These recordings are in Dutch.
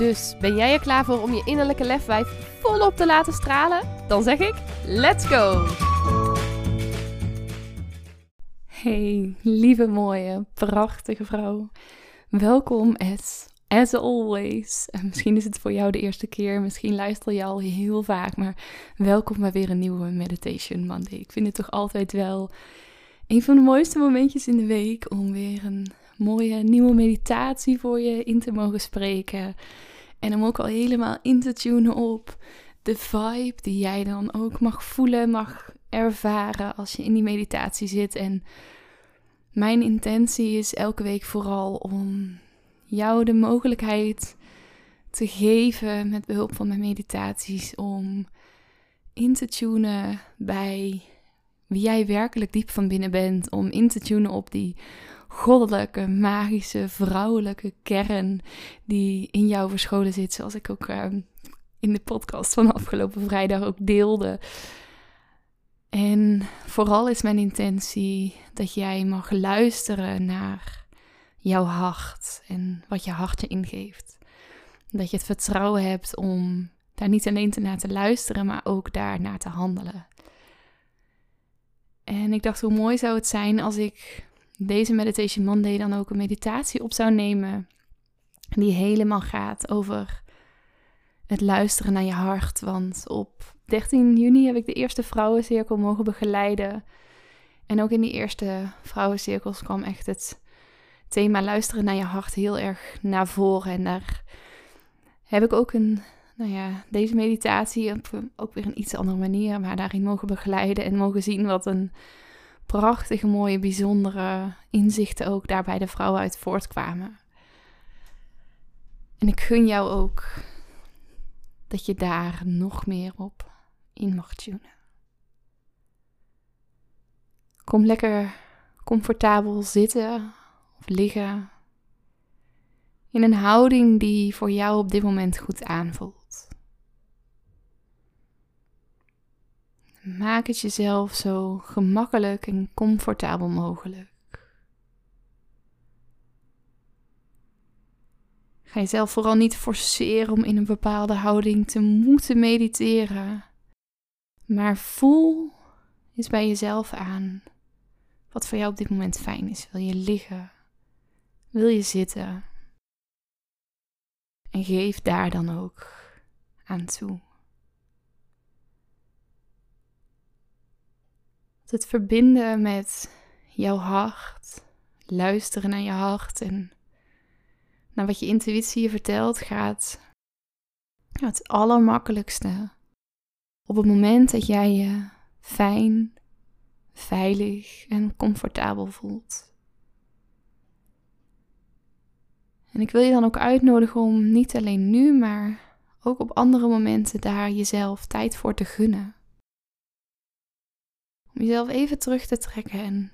Dus ben jij er klaar voor om je innerlijke lefwijf volop te laten stralen? Dan zeg ik: let's go! Hey, lieve mooie, prachtige vrouw. Welkom as, as always. En misschien is het voor jou de eerste keer, misschien luister je al heel vaak, maar welkom bij weer een nieuwe Meditation Monday. Ik vind het toch altijd wel een van de mooiste momentjes in de week om weer een mooie nieuwe meditatie voor je in te mogen spreken. En om ook al helemaal in te tunen op de vibe die jij dan ook mag voelen, mag ervaren als je in die meditatie zit. En mijn intentie is elke week vooral om jou de mogelijkheid te geven met behulp van mijn meditaties om in te tunen bij wie jij werkelijk diep van binnen bent, om in te tunen op die goddelijke, magische, vrouwelijke kern die in jou verscholen zit, zoals ik ook ehm, in de podcast van afgelopen vrijdag ook deelde. En vooral is mijn intentie dat jij mag luisteren naar jouw hart en wat je hart je ingeeft. Dat je het vertrouwen hebt om daar niet alleen naar te luisteren, maar ook daar naar te handelen. En ik dacht, hoe mooi zou het zijn als ik deze Meditation Monday dan ook een meditatie op zou nemen. Die helemaal gaat over het luisteren naar je hart. Want op 13 juni heb ik de eerste vrouwencirkel mogen begeleiden. En ook in die eerste vrouwencirkels kwam echt het thema luisteren naar je hart heel erg naar voren. En daar heb ik ook een, nou ja, deze meditatie op ook weer een iets andere manier, maar daarin mogen begeleiden en mogen zien wat een prachtige, mooie, bijzondere inzichten ook daarbij de vrouwen uit voortkwamen. En ik gun jou ook dat je daar nog meer op in mag tunen. Kom lekker comfortabel zitten of liggen in een houding die voor jou op dit moment goed aanvoelt. Maak het jezelf zo gemakkelijk en comfortabel mogelijk. Ga jezelf vooral niet forceren om in een bepaalde houding te moeten mediteren. Maar voel eens bij jezelf aan wat voor jou op dit moment fijn is. Wil je liggen? Wil je zitten? En geef daar dan ook aan toe. Het verbinden met jouw hart, luisteren naar je hart en naar wat je intuïtie je vertelt, gaat het allermakkelijkste op het moment dat jij je fijn, veilig en comfortabel voelt. En ik wil je dan ook uitnodigen om niet alleen nu, maar ook op andere momenten daar jezelf tijd voor te gunnen. Om jezelf even terug te trekken en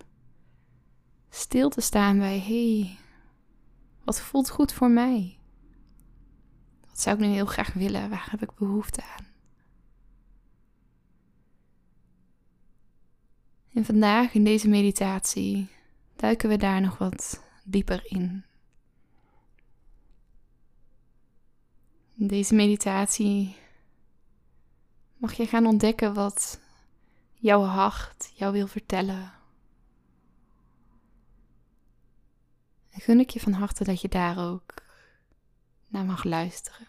stil te staan bij: hé, hey, wat voelt goed voor mij? Wat zou ik nu heel graag willen? Waar heb ik behoefte aan? En vandaag in deze meditatie duiken we daar nog wat dieper in. In deze meditatie mag je gaan ontdekken wat jouw hart jou wil vertellen. En gun ik je van harte dat je daar ook naar mag luisteren.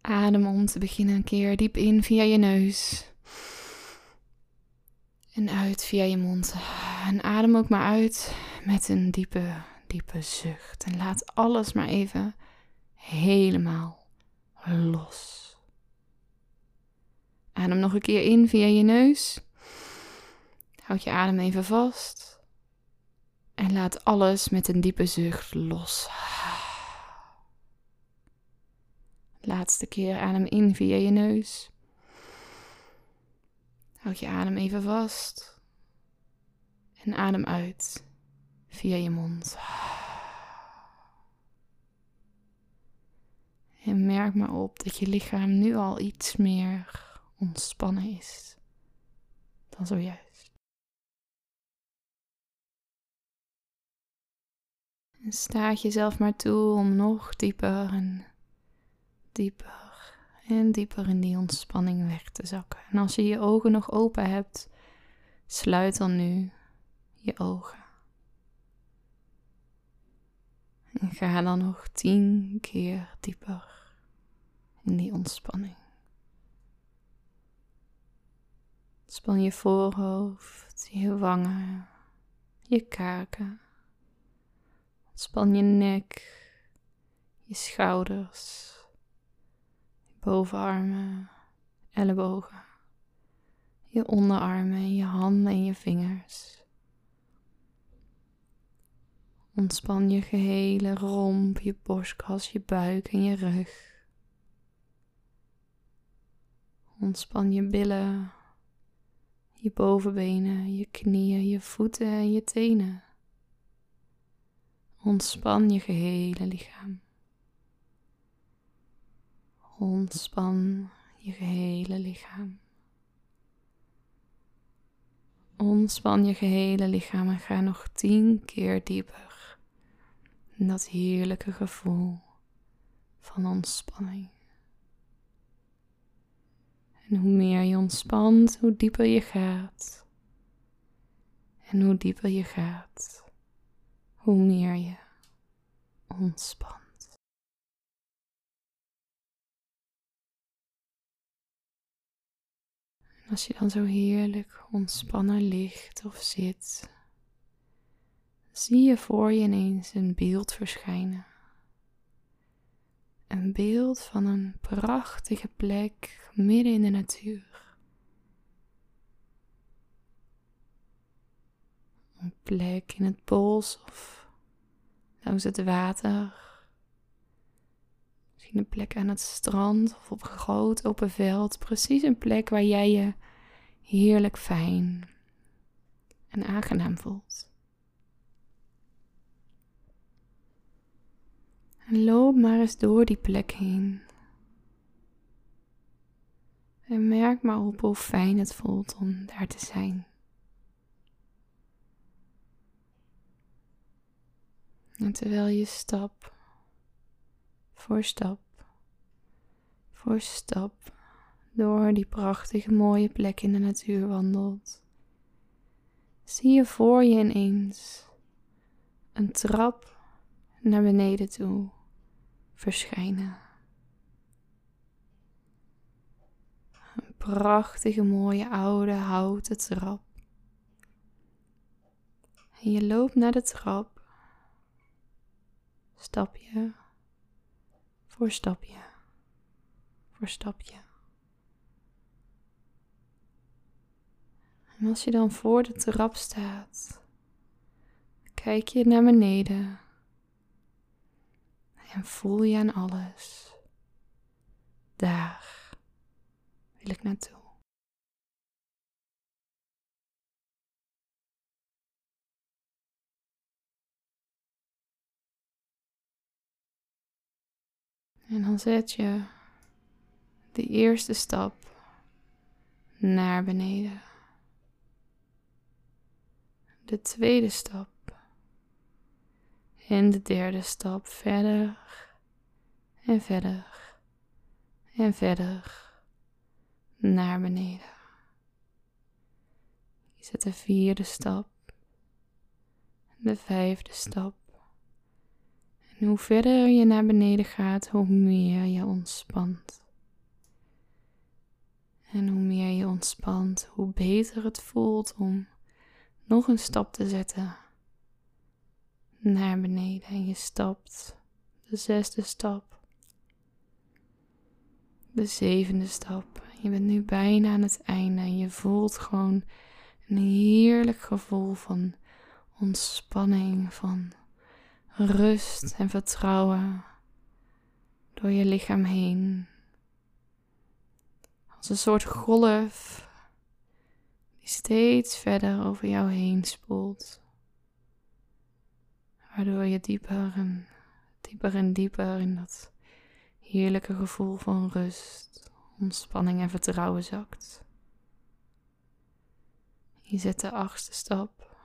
Adem om te beginnen een keer diep in via je neus. En uit via je mond. En adem ook maar uit met een diepe, diepe zucht. En laat alles maar even helemaal los. Adem nog een keer in via je neus. Houd je adem even vast. En laat alles met een diepe zucht los. Laatste keer adem in via je neus. Houd je adem even vast. En adem uit via je mond. En merk maar op dat je lichaam nu al iets meer ontspannen is dan zojuist. En staat jezelf maar toe om nog dieper en dieper en dieper in die ontspanning weg te zakken. En als je je ogen nog open hebt, sluit dan nu je ogen. En ga dan nog tien keer dieper in die ontspanning. Span je voorhoofd, je wangen, je kaken. Span je nek, je schouders, je bovenarmen, ellebogen, je onderarmen, je handen en je vingers. Ontspan je gehele romp, je borstkas, je buik en je rug. Ontspan je billen, je bovenbenen, je knieën, je voeten en je tenen. Ontspan je gehele lichaam. Ontspan je gehele lichaam. Ontspan je gehele lichaam en ga nog tien keer dieper in dat heerlijke gevoel van ontspanning. En hoe meer je ontspant, hoe dieper je gaat. En hoe dieper je gaat, hoe meer je ontspant. En als je dan zo heerlijk ontspannen ligt of zit, zie je voor je ineens een beeld verschijnen. Een beeld van een prachtige plek midden in de natuur. Een plek in het bos of langs het water. Misschien een plek aan het strand of op een groot open veld. Precies een plek waar jij je heerlijk fijn en aangenaam voelt. En loop maar eens door die plek heen. En merk maar op hoe fijn het voelt om daar te zijn. En terwijl je stap voor stap voor stap door die prachtige mooie plek in de natuur wandelt, zie je voor je ineens een trap naar beneden toe verschijnen. Een prachtige mooie oude houten trap. En je loopt naar de trap, stapje voor stapje voor stapje. En als je dan voor de trap staat, kijk je naar beneden en voel je aan alles. Daar wil ik naartoe. En dan zet je de eerste stap naar beneden. De tweede stap. En de derde stap verder en verder en verder naar beneden. Je zet de vierde stap, de vijfde stap. En hoe verder je naar beneden gaat, hoe meer je ontspant. En hoe meer je ontspant, hoe beter het voelt om nog een stap te zetten naar beneden. En je stapt de zesde stap, de zevende stap. Je bent nu bijna aan het einde en je voelt gewoon een heerlijk gevoel van ontspanning, van rust en vertrouwen. door je lichaam heen. Als een soort golf die steeds verder over jou heen spoelt. Waardoor je dieper en dieper en dieper in dat heerlijke gevoel van rust, ontspanning en vertrouwen zakt. Je zet de achtste stap,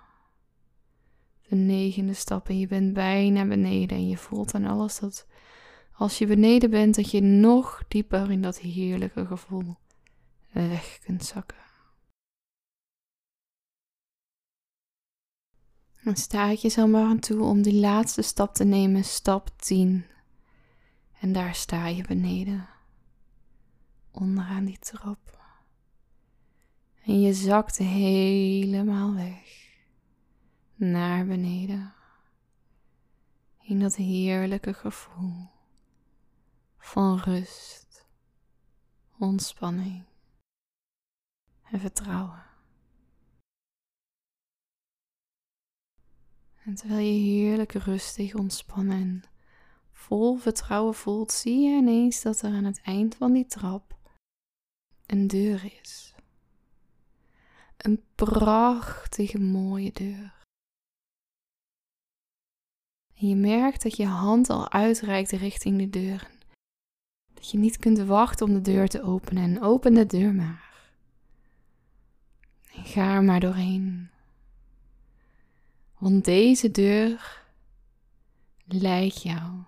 de negende stap en je bent bijna beneden en je voelt aan alles dat als je beneden bent, dat je nog dieper in dat heerlijke gevoel weg kunt zakken. Dan sta ik je maar aan toe om die laatste stap te nemen, stap 10. En daar sta je beneden, onderaan die trap. En je zakt helemaal weg naar beneden. In dat heerlijke gevoel van rust, ontspanning en vertrouwen. En terwijl je heerlijk rustig ontspannen en vol vertrouwen voelt, zie je ineens dat er aan het eind van die trap een deur is. Een prachtige mooie deur. En je merkt dat je hand al uitreikt richting de deur. Dat je niet kunt wachten om de deur te openen en open de deur maar. En ga er maar doorheen. Want deze deur leidt jou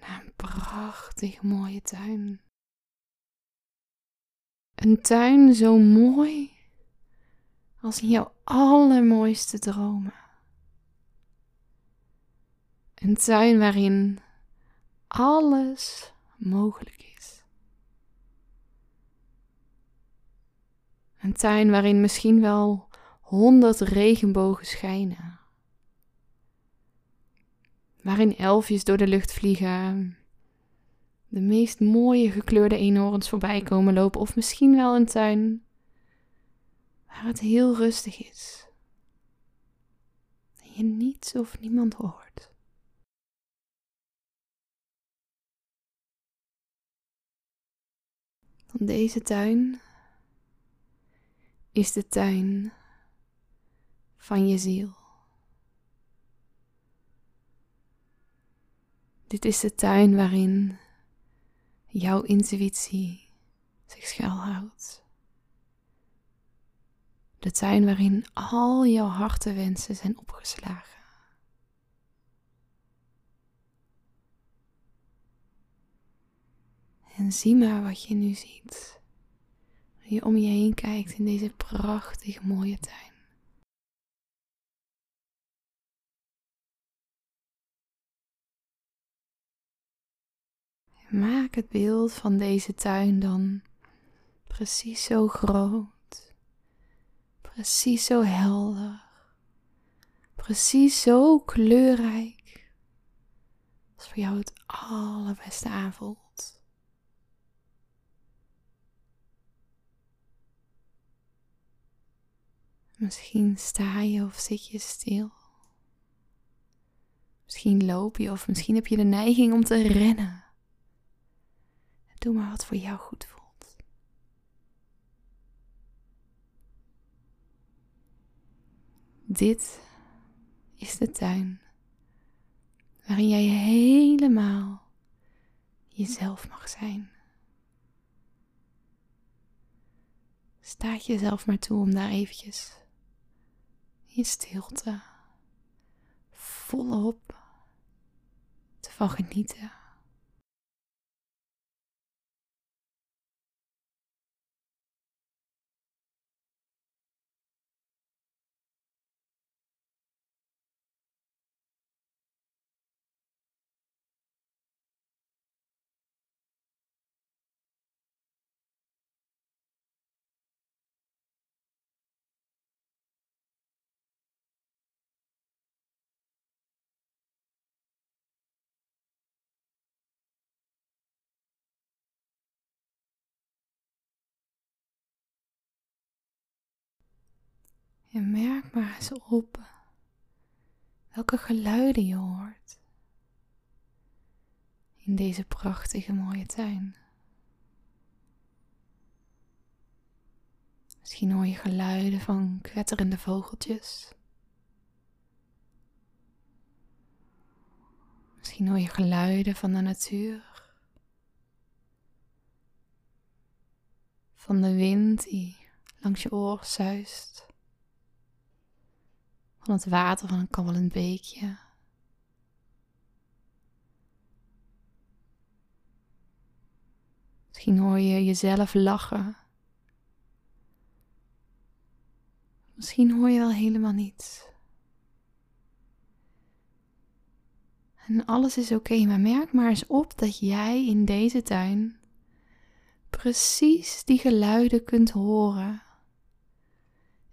naar een prachtig mooie tuin. Een tuin zo mooi als in jouw allermooiste dromen. Een tuin waarin alles mogelijk is. Een tuin waarin misschien wel honderd regenbogen schijnen. Waarin elfjes door de lucht vliegen. De meest mooie gekleurde eenhoorns voorbij komen lopen. Of misschien wel een tuin waar het heel rustig is. En je niets of niemand hoort. Dan deze tuin is de tuin van je ziel. Dit is de tuin waarin jouw intuïtie zich schuilhoudt. De tuin waarin al jouw hartenwensen zijn opgeslagen. En zie maar wat je nu ziet. Je om je heen kijkt in deze prachtig mooie tuin. Maak het beeld van deze tuin dan precies zo groot, precies zo helder, precies zo kleurrijk als voor jou het allerbeste aanvoelt. Misschien sta je of zit je stil. Misschien loop je of misschien heb je de neiging om te rennen. Doe maar wat voor jou goed voelt. Dit is de tuin waarin jij helemaal jezelf mag zijn. Staat jezelf maar toe om daar eventjes in stilte volop te van genieten. En merk maar eens op welke geluiden je hoort. in deze prachtige mooie tuin. Misschien hoor je geluiden van kwetterende vogeltjes. Misschien hoor je geluiden van de natuur. Van de wind die langs je oor zuist. Van het water van een kabbelend beekje. Misschien hoor je jezelf lachen. Misschien hoor je wel helemaal niets. En alles is oké, maar merk maar eens op dat jij in deze tuin precies die geluiden kunt horen.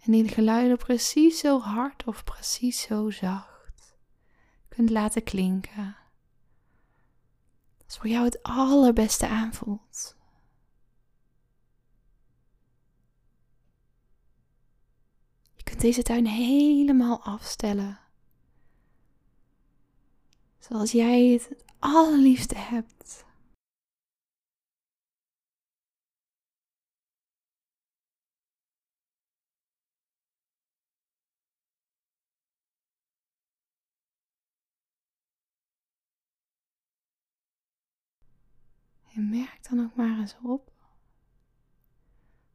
En die geluiden precies zo hard of precies zo zacht kunt laten klinken. Als voor jou het allerbeste aanvoelt. Je kunt deze tuin helemaal afstellen zoals jij het het allerliefste hebt. En merk dan ook maar eens op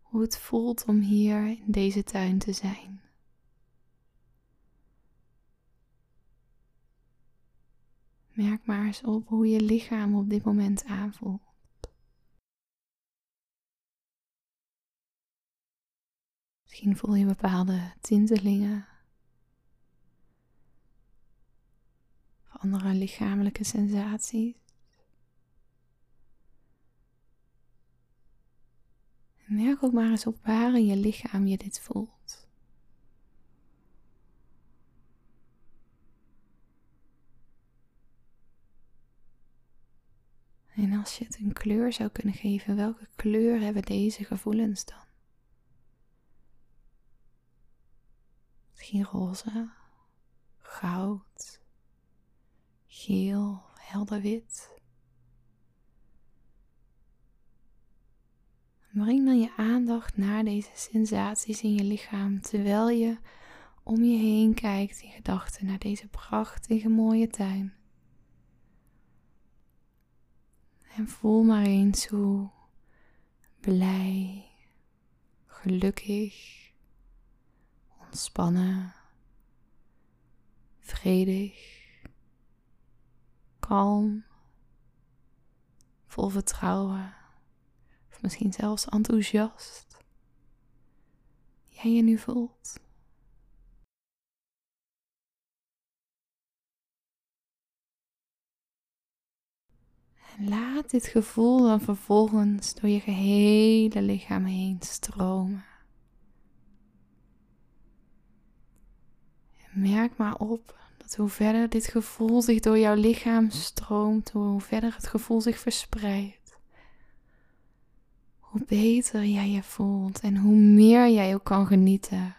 hoe het voelt om hier in deze tuin te zijn. Merk maar eens op hoe je lichaam op dit moment aanvoelt. Misschien voel je bepaalde tintelingen. Of andere lichamelijke sensaties. Merk ook maar eens op waar in je lichaam je dit voelt. En als je het een kleur zou kunnen geven, welke kleur hebben deze gevoelens dan? Misschien roze, goud, geel, helder wit. Breng dan je aandacht naar deze sensaties in je lichaam terwijl je om je heen kijkt in gedachten naar deze prachtige mooie tuin. En voel maar eens hoe blij, gelukkig, ontspannen, vredig, kalm, vol vertrouwen, misschien zelfs enthousiast jij je nu voelt. laat dit gevoel dan vervolgens door je gehele lichaam heen stromen. En merk maar op dat hoe verder dit gevoel zich door jouw lichaam stroomt, hoe verder het gevoel zich verspreidt, hoe beter jij je voelt en hoe meer jij ook kan genieten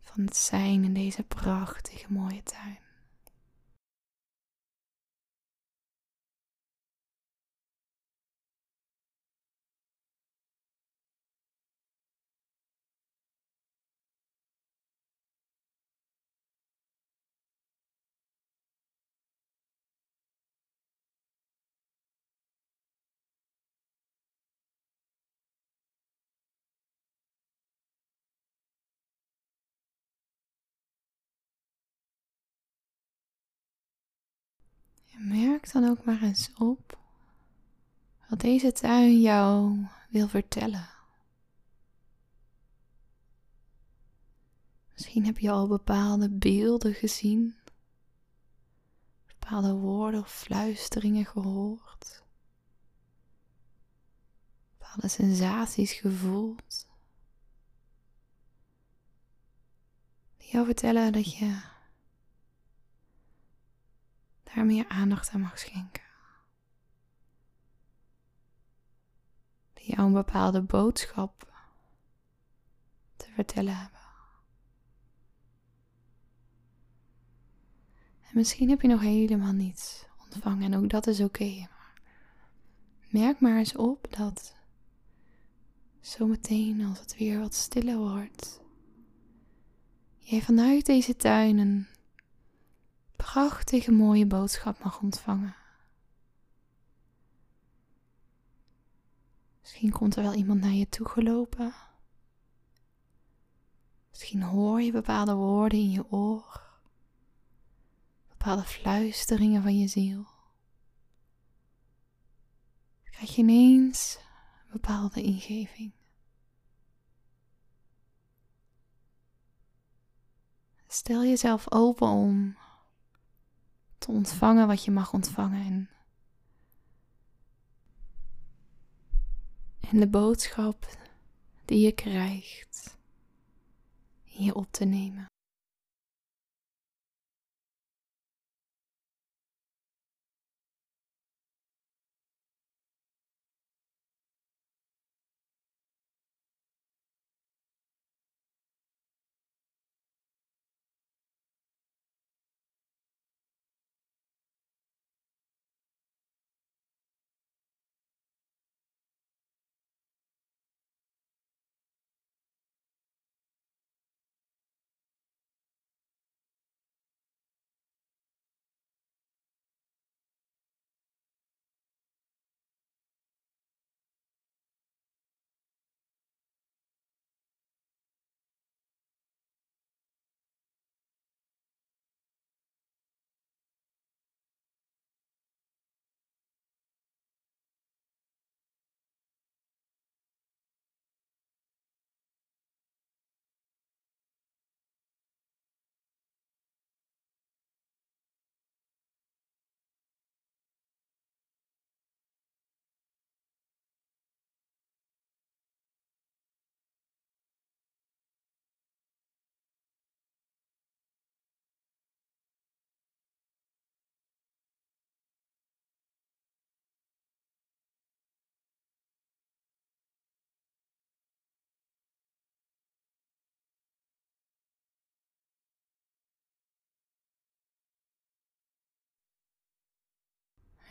van het zijn in deze prachtige mooie tuin. Merk dan ook maar eens op wat deze tuin jou wil vertellen. Misschien heb je al bepaalde beelden gezien, bepaalde woorden of fluisteringen gehoord, bepaalde sensaties gevoeld, die jou vertellen dat je daar meer aandacht aan mag schenken. Die jou een bepaalde boodschap te vertellen hebben. En misschien heb je nog helemaal niets ontvangen. En ook dat is oké. Merk maar eens op dat zometeen, als het weer wat stiller wordt, jij vanuit deze tuin een prachtige mooie boodschap mag ontvangen. Misschien komt er wel iemand naar je toe gelopen. Misschien hoor je bepaalde woorden in je oor, bepaalde fluisteringen van je ziel. Krijg je ineens een bepaalde ingeving. Stel jezelf open om te ontvangen wat je mag ontvangen en, en de boodschap die je krijgt je op te nemen.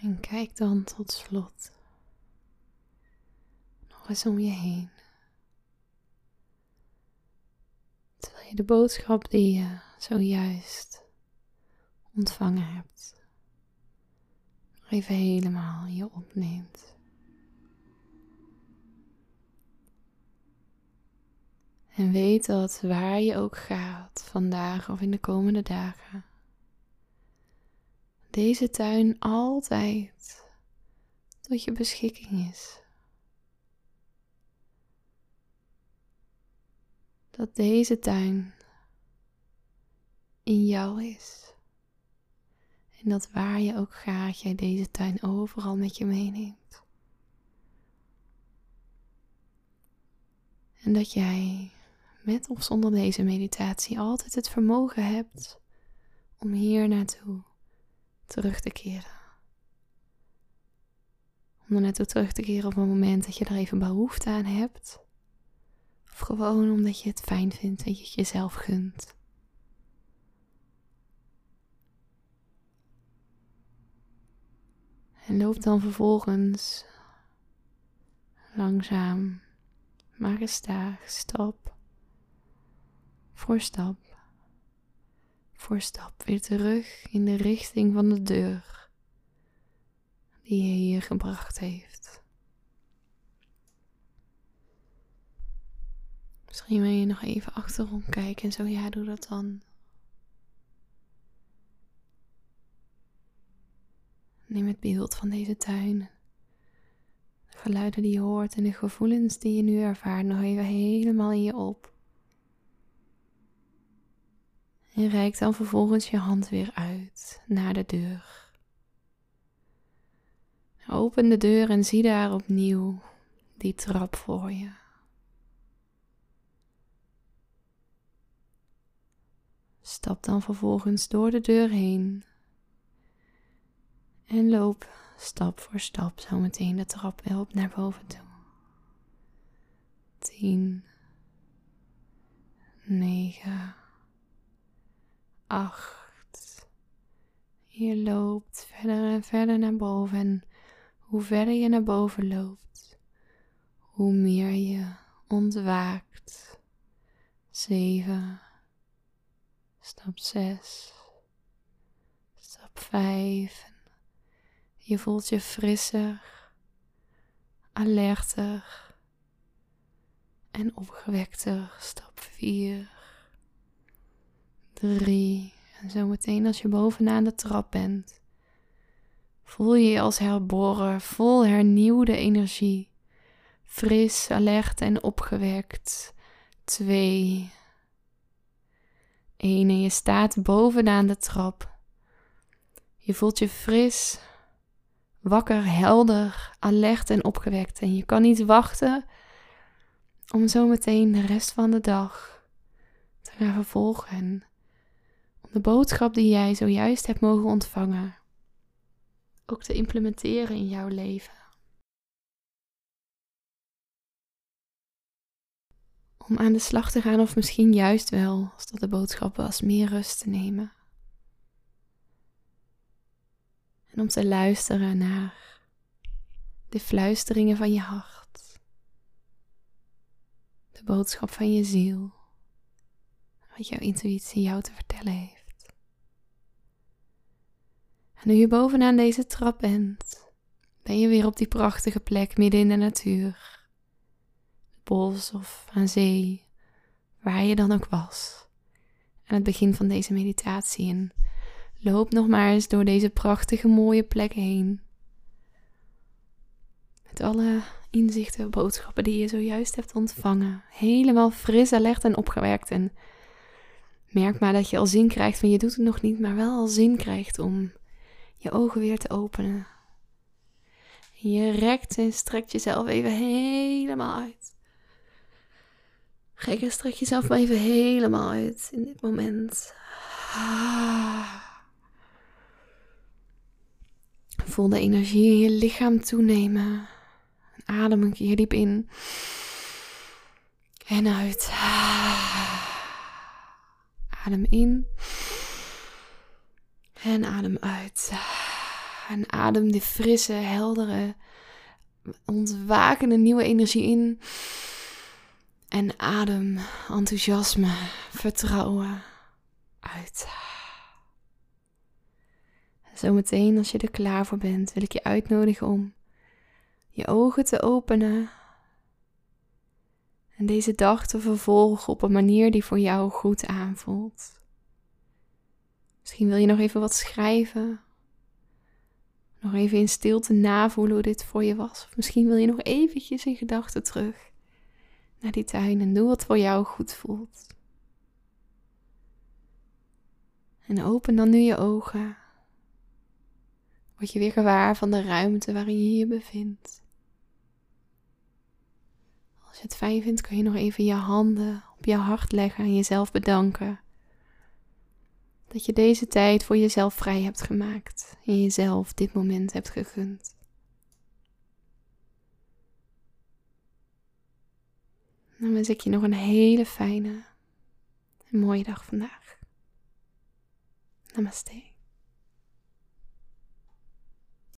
En kijk dan tot slot nog eens om je heen. Terwijl je de boodschap die je zojuist ontvangen hebt, nog even helemaal je opneemt. En weet dat waar je ook gaat, vandaag of in de komende dagen, deze tuin altijd tot je beschikking is. Dat deze tuin in jou is. En dat waar je ook gaat, jij deze tuin overal met je meeneemt. En dat jij met of zonder deze meditatie altijd het vermogen hebt om hier naartoe terug te keren. Om er naartoe terug te keren op het moment dat je er even behoefte aan hebt. Of gewoon omdat je het fijn vindt dat je het jezelf gunt. En loop dan vervolgens langzaam, maar gestaag, stap voor stap voor stap weer terug in de richting van de deur die je hier gebracht heeft. Misschien wil je nog even achterom kijken en zo, ja, doe dat dan. Neem het beeld van deze tuin. De geluiden die je hoort en de gevoelens die je nu ervaart nog even helemaal in je op. En reik dan vervolgens je hand weer uit naar de deur. Open de deur en zie daar opnieuw die trap voor je. Stap dan vervolgens door de deur heen en loop stap voor stap zo meteen de trap weer op naar boven toe. 10, 9, acht, Je loopt verder en verder naar boven. En hoe verder je naar boven loopt, hoe meer je ontwaakt. Zeven. Stap zes. Stap vijf. Je voelt je frisser, alerter en opgewekter. Stap vier. Drie. En zometeen als je bovenaan de trap bent, voel je je als herboren, vol hernieuwde energie. Fris, alert en opgewekt. Twee. Eén en je staat bovenaan de trap. Je voelt je fris, wakker, helder, alert en opgewekt. En je kan niet wachten om zometeen de rest van de dag te gaan vervolgen de boodschap die jij zojuist hebt mogen ontvangen ook te implementeren in jouw leven. Om aan de slag te gaan, of misschien juist wel, als dat de boodschap was, meer rust te nemen. En om te luisteren naar de fluisteringen van je hart, de boodschap van je ziel, wat jouw intuïtie jou te vertellen heeft. Nu je bovenaan deze trap bent, ben je weer op die prachtige plek midden in de natuur. Bos of aan zee, waar je dan ook was. Aan het begin van deze meditatie. En loop nog maar eens door deze prachtige mooie plek heen. Met alle inzichten, boodschappen die je zojuist hebt ontvangen. Helemaal fris, alert en opgewerkt. En merk maar dat je al zin krijgt van je doet het nog niet, maar wel al zin krijgt om je ogen weer te openen. Je rekt en strekt jezelf even helemaal uit. Gek en strek jezelf maar even helemaal uit in dit moment. Voel de energie in je lichaam toenemen. Adem een keer diep in. En uit. Adem in. En adem uit. En adem de frisse, heldere, ontwakende nieuwe energie in. En adem enthousiasme, vertrouwen uit. Zometeen, als je er klaar voor bent, wil ik je uitnodigen om je ogen te openen. En deze dag te vervolgen op een manier die voor jou goed aanvoelt. Misschien wil je nog even wat schrijven. Nog even in stilte navoelen hoe dit voor je was. Of misschien wil je nog eventjes in gedachten terug naar die tuin en doe wat voor jou goed voelt. En open dan nu je ogen. Word je weer gewaar van de ruimte waarin je je bevindt. Als je het fijn vindt, kun je nog even je handen op je hart leggen en jezelf bedanken dat je deze tijd voor jezelf vrij hebt gemaakt en jezelf dit moment hebt gegund. Dan wens ik je nog een hele fijne en mooie dag vandaag. Namaste.